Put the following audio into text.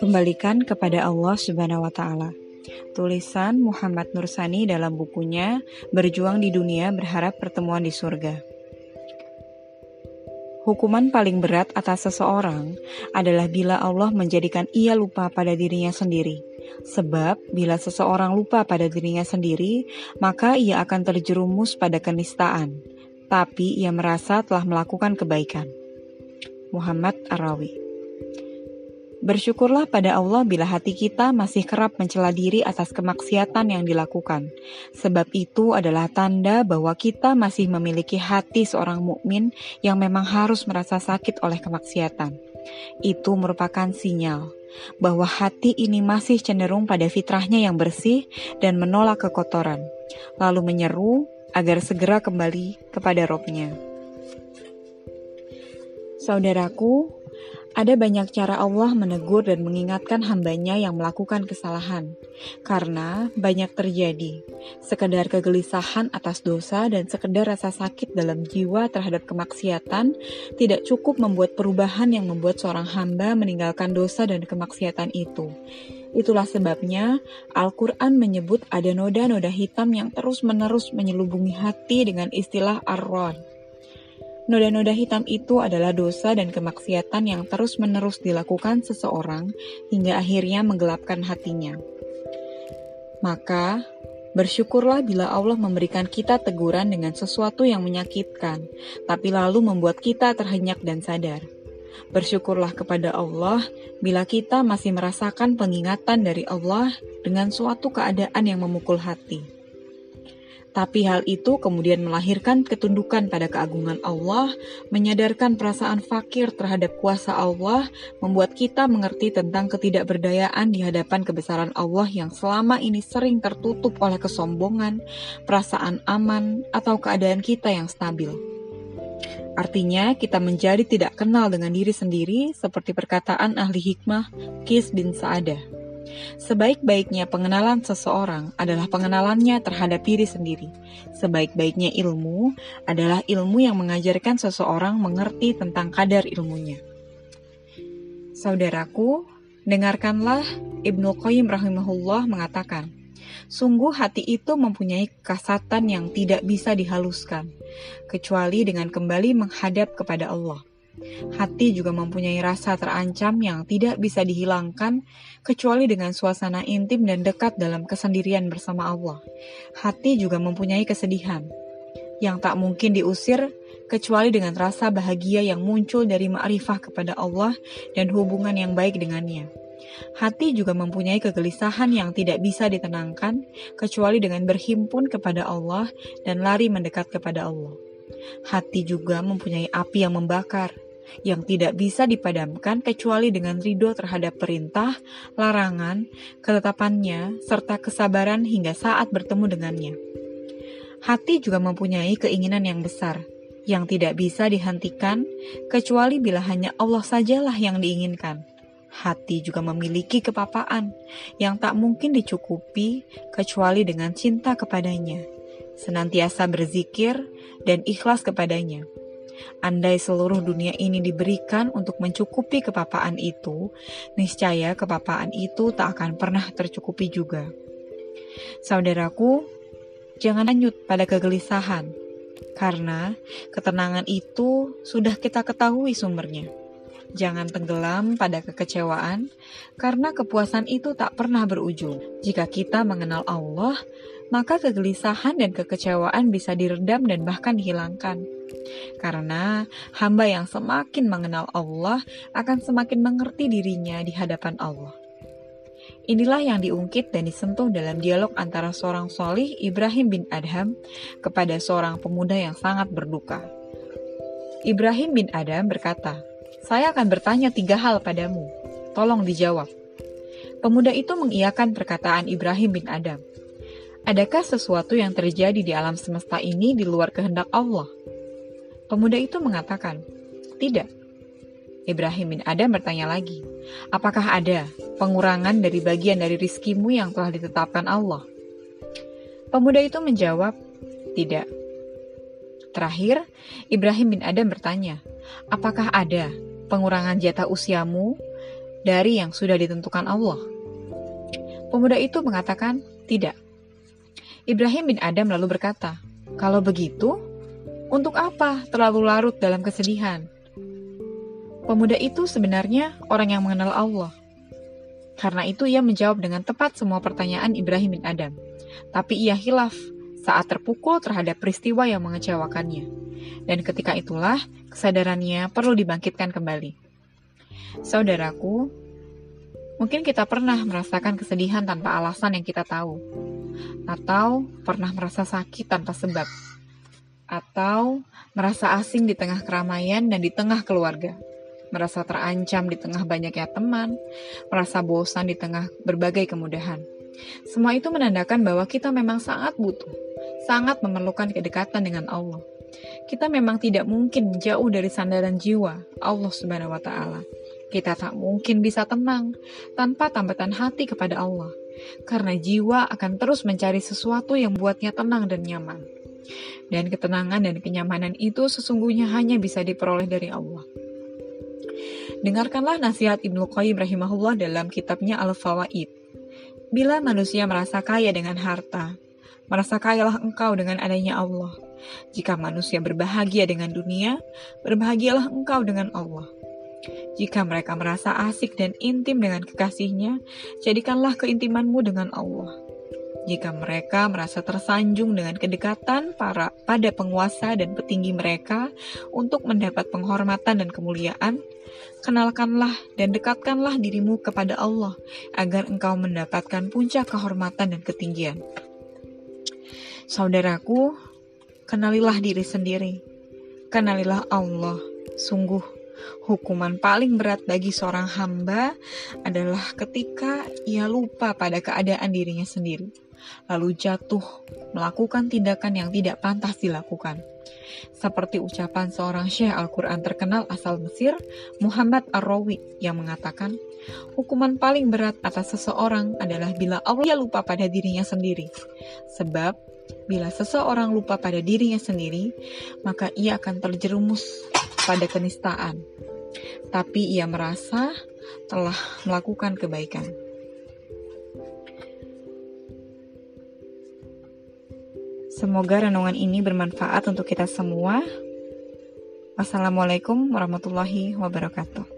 Kembalikan kepada Allah Subhanahu wa taala. Tulisan Muhammad Nursani dalam bukunya Berjuang di Dunia Berharap Pertemuan di Surga. Hukuman paling berat atas seseorang adalah bila Allah menjadikan ia lupa pada dirinya sendiri. Sebab bila seseorang lupa pada dirinya sendiri, maka ia akan terjerumus pada kenistaan, tapi ia merasa telah melakukan kebaikan. Muhammad Arawi Bersyukurlah pada Allah bila hati kita masih kerap mencela diri atas kemaksiatan yang dilakukan, sebab itu adalah tanda bahwa kita masih memiliki hati seorang mukmin yang memang harus merasa sakit oleh kemaksiatan. Itu merupakan sinyal bahwa hati ini masih cenderung pada fitrahnya yang bersih dan menolak kekotoran, lalu menyeru agar segera kembali kepada robnya. Saudaraku, ada banyak cara Allah menegur dan mengingatkan hambanya yang melakukan kesalahan, karena banyak terjadi. Sekedar kegelisahan atas dosa dan sekedar rasa sakit dalam jiwa terhadap kemaksiatan tidak cukup membuat perubahan yang membuat seorang hamba meninggalkan dosa dan kemaksiatan itu. Itulah sebabnya Al-Quran menyebut ada noda-noda hitam yang terus-menerus menyelubungi hati dengan istilah ar-ron Noda-noda hitam itu adalah dosa dan kemaksiatan yang terus-menerus dilakukan seseorang hingga akhirnya menggelapkan hatinya. Maka, bersyukurlah bila Allah memberikan kita teguran dengan sesuatu yang menyakitkan, tapi lalu membuat kita terhenyak dan sadar. Bersyukurlah kepada Allah bila kita masih merasakan pengingatan dari Allah dengan suatu keadaan yang memukul hati. Tapi hal itu kemudian melahirkan ketundukan pada keagungan Allah, menyadarkan perasaan fakir terhadap kuasa Allah, membuat kita mengerti tentang ketidakberdayaan di hadapan kebesaran Allah yang selama ini sering tertutup oleh kesombongan, perasaan aman, atau keadaan kita yang stabil. Artinya, kita menjadi tidak kenal dengan diri sendiri, seperti perkataan ahli hikmah Kis bin Sa'adah. Sebaik-baiknya pengenalan seseorang adalah pengenalannya terhadap diri sendiri. Sebaik-baiknya ilmu adalah ilmu yang mengajarkan seseorang mengerti tentang kadar ilmunya. Saudaraku, dengarkanlah Ibnu Qayyim rahimahullah mengatakan, Sungguh hati itu mempunyai kasatan yang tidak bisa dihaluskan, kecuali dengan kembali menghadap kepada Allah. Hati juga mempunyai rasa terancam yang tidak bisa dihilangkan kecuali dengan suasana intim dan dekat dalam kesendirian bersama Allah. Hati juga mempunyai kesedihan yang tak mungkin diusir kecuali dengan rasa bahagia yang muncul dari ma'rifah kepada Allah dan hubungan yang baik dengannya. Hati juga mempunyai kegelisahan yang tidak bisa ditenangkan kecuali dengan berhimpun kepada Allah dan lari mendekat kepada Allah. Hati juga mempunyai api yang membakar, yang tidak bisa dipadamkan kecuali dengan ridho terhadap perintah, larangan, ketetapannya, serta kesabaran hingga saat bertemu dengannya. Hati juga mempunyai keinginan yang besar, yang tidak bisa dihentikan kecuali bila hanya Allah sajalah yang diinginkan. Hati juga memiliki kepapaan yang tak mungkin dicukupi kecuali dengan cinta kepadanya, senantiasa berzikir dan ikhlas kepadanya Andai seluruh dunia ini diberikan untuk mencukupi kepapaan itu, niscaya kepapaan itu tak akan pernah tercukupi juga. Saudaraku, jangan hanyut pada kegelisahan, karena ketenangan itu sudah kita ketahui sumbernya. Jangan tenggelam pada kekecewaan, karena kepuasan itu tak pernah berujung. Jika kita mengenal Allah, maka kegelisahan dan kekecewaan bisa diredam dan bahkan dihilangkan. Karena hamba yang semakin mengenal Allah akan semakin mengerti dirinya di hadapan Allah. Inilah yang diungkit dan disentuh dalam dialog antara seorang solih Ibrahim bin Adham kepada seorang pemuda yang sangat berduka. Ibrahim bin Adam berkata, saya akan bertanya tiga hal padamu. Tolong dijawab. Pemuda itu mengiyakan perkataan Ibrahim bin Adam. Adakah sesuatu yang terjadi di alam semesta ini di luar kehendak Allah? Pemuda itu mengatakan, "Tidak." Ibrahim bin Adam bertanya lagi, "Apakah ada pengurangan dari bagian dari rizkimu yang telah ditetapkan Allah?" Pemuda itu menjawab, "Tidak." Terakhir, Ibrahim bin Adam bertanya, apakah ada pengurangan jatah usiamu dari yang sudah ditentukan Allah? Pemuda itu mengatakan, tidak. Ibrahim bin Adam lalu berkata, kalau begitu, untuk apa terlalu larut dalam kesedihan? Pemuda itu sebenarnya orang yang mengenal Allah. Karena itu ia menjawab dengan tepat semua pertanyaan Ibrahim bin Adam. Tapi ia hilaf saat terpukul terhadap peristiwa yang mengecewakannya. Dan ketika itulah kesadarannya perlu dibangkitkan kembali. Saudaraku, Mungkin kita pernah merasakan kesedihan tanpa alasan yang kita tahu, atau pernah merasa sakit tanpa sebab, atau merasa asing di tengah keramaian dan di tengah keluarga, merasa terancam di tengah banyaknya teman, merasa bosan di tengah berbagai kemudahan. Semua itu menandakan bahwa kita memang sangat butuh, sangat memerlukan kedekatan dengan Allah. Kita memang tidak mungkin jauh dari sandaran jiwa Allah Subhanahu wa taala. Kita tak mungkin bisa tenang tanpa tambatan hati kepada Allah, karena jiwa akan terus mencari sesuatu yang buatnya tenang dan nyaman. Dan ketenangan dan kenyamanan itu sesungguhnya hanya bisa diperoleh dari Allah. Dengarkanlah nasihat Ibnu Qayyim rahimahullah dalam kitabnya Al-Fawaid. Bila manusia merasa kaya dengan harta, merasa kayalah engkau dengan adanya Allah. Jika manusia berbahagia dengan dunia, berbahagialah engkau dengan Allah. Jika mereka merasa asik dan intim dengan kekasihnya, jadikanlah keintimanmu dengan Allah. Jika mereka merasa tersanjung dengan kedekatan para pada penguasa dan petinggi mereka untuk mendapat penghormatan dan kemuliaan, kenalkanlah dan dekatkanlah dirimu kepada Allah agar engkau mendapatkan puncak kehormatan dan ketinggian. Saudaraku, kenalilah diri sendiri. Kenalilah Allah. Sungguh Hukuman paling berat bagi seorang hamba adalah ketika ia lupa pada keadaan dirinya sendiri, lalu jatuh melakukan tindakan yang tidak pantas dilakukan. Seperti ucapan seorang syekh Al-Quran terkenal asal Mesir, Muhammad Ar-Rawi, yang mengatakan, Hukuman paling berat atas seseorang adalah bila Allah lupa pada dirinya sendiri. Sebab, bila seseorang lupa pada dirinya sendiri, maka ia akan terjerumus pada kenistaan, tapi ia merasa telah melakukan kebaikan. Semoga renungan ini bermanfaat untuk kita semua. Wassalamualaikum warahmatullahi wabarakatuh.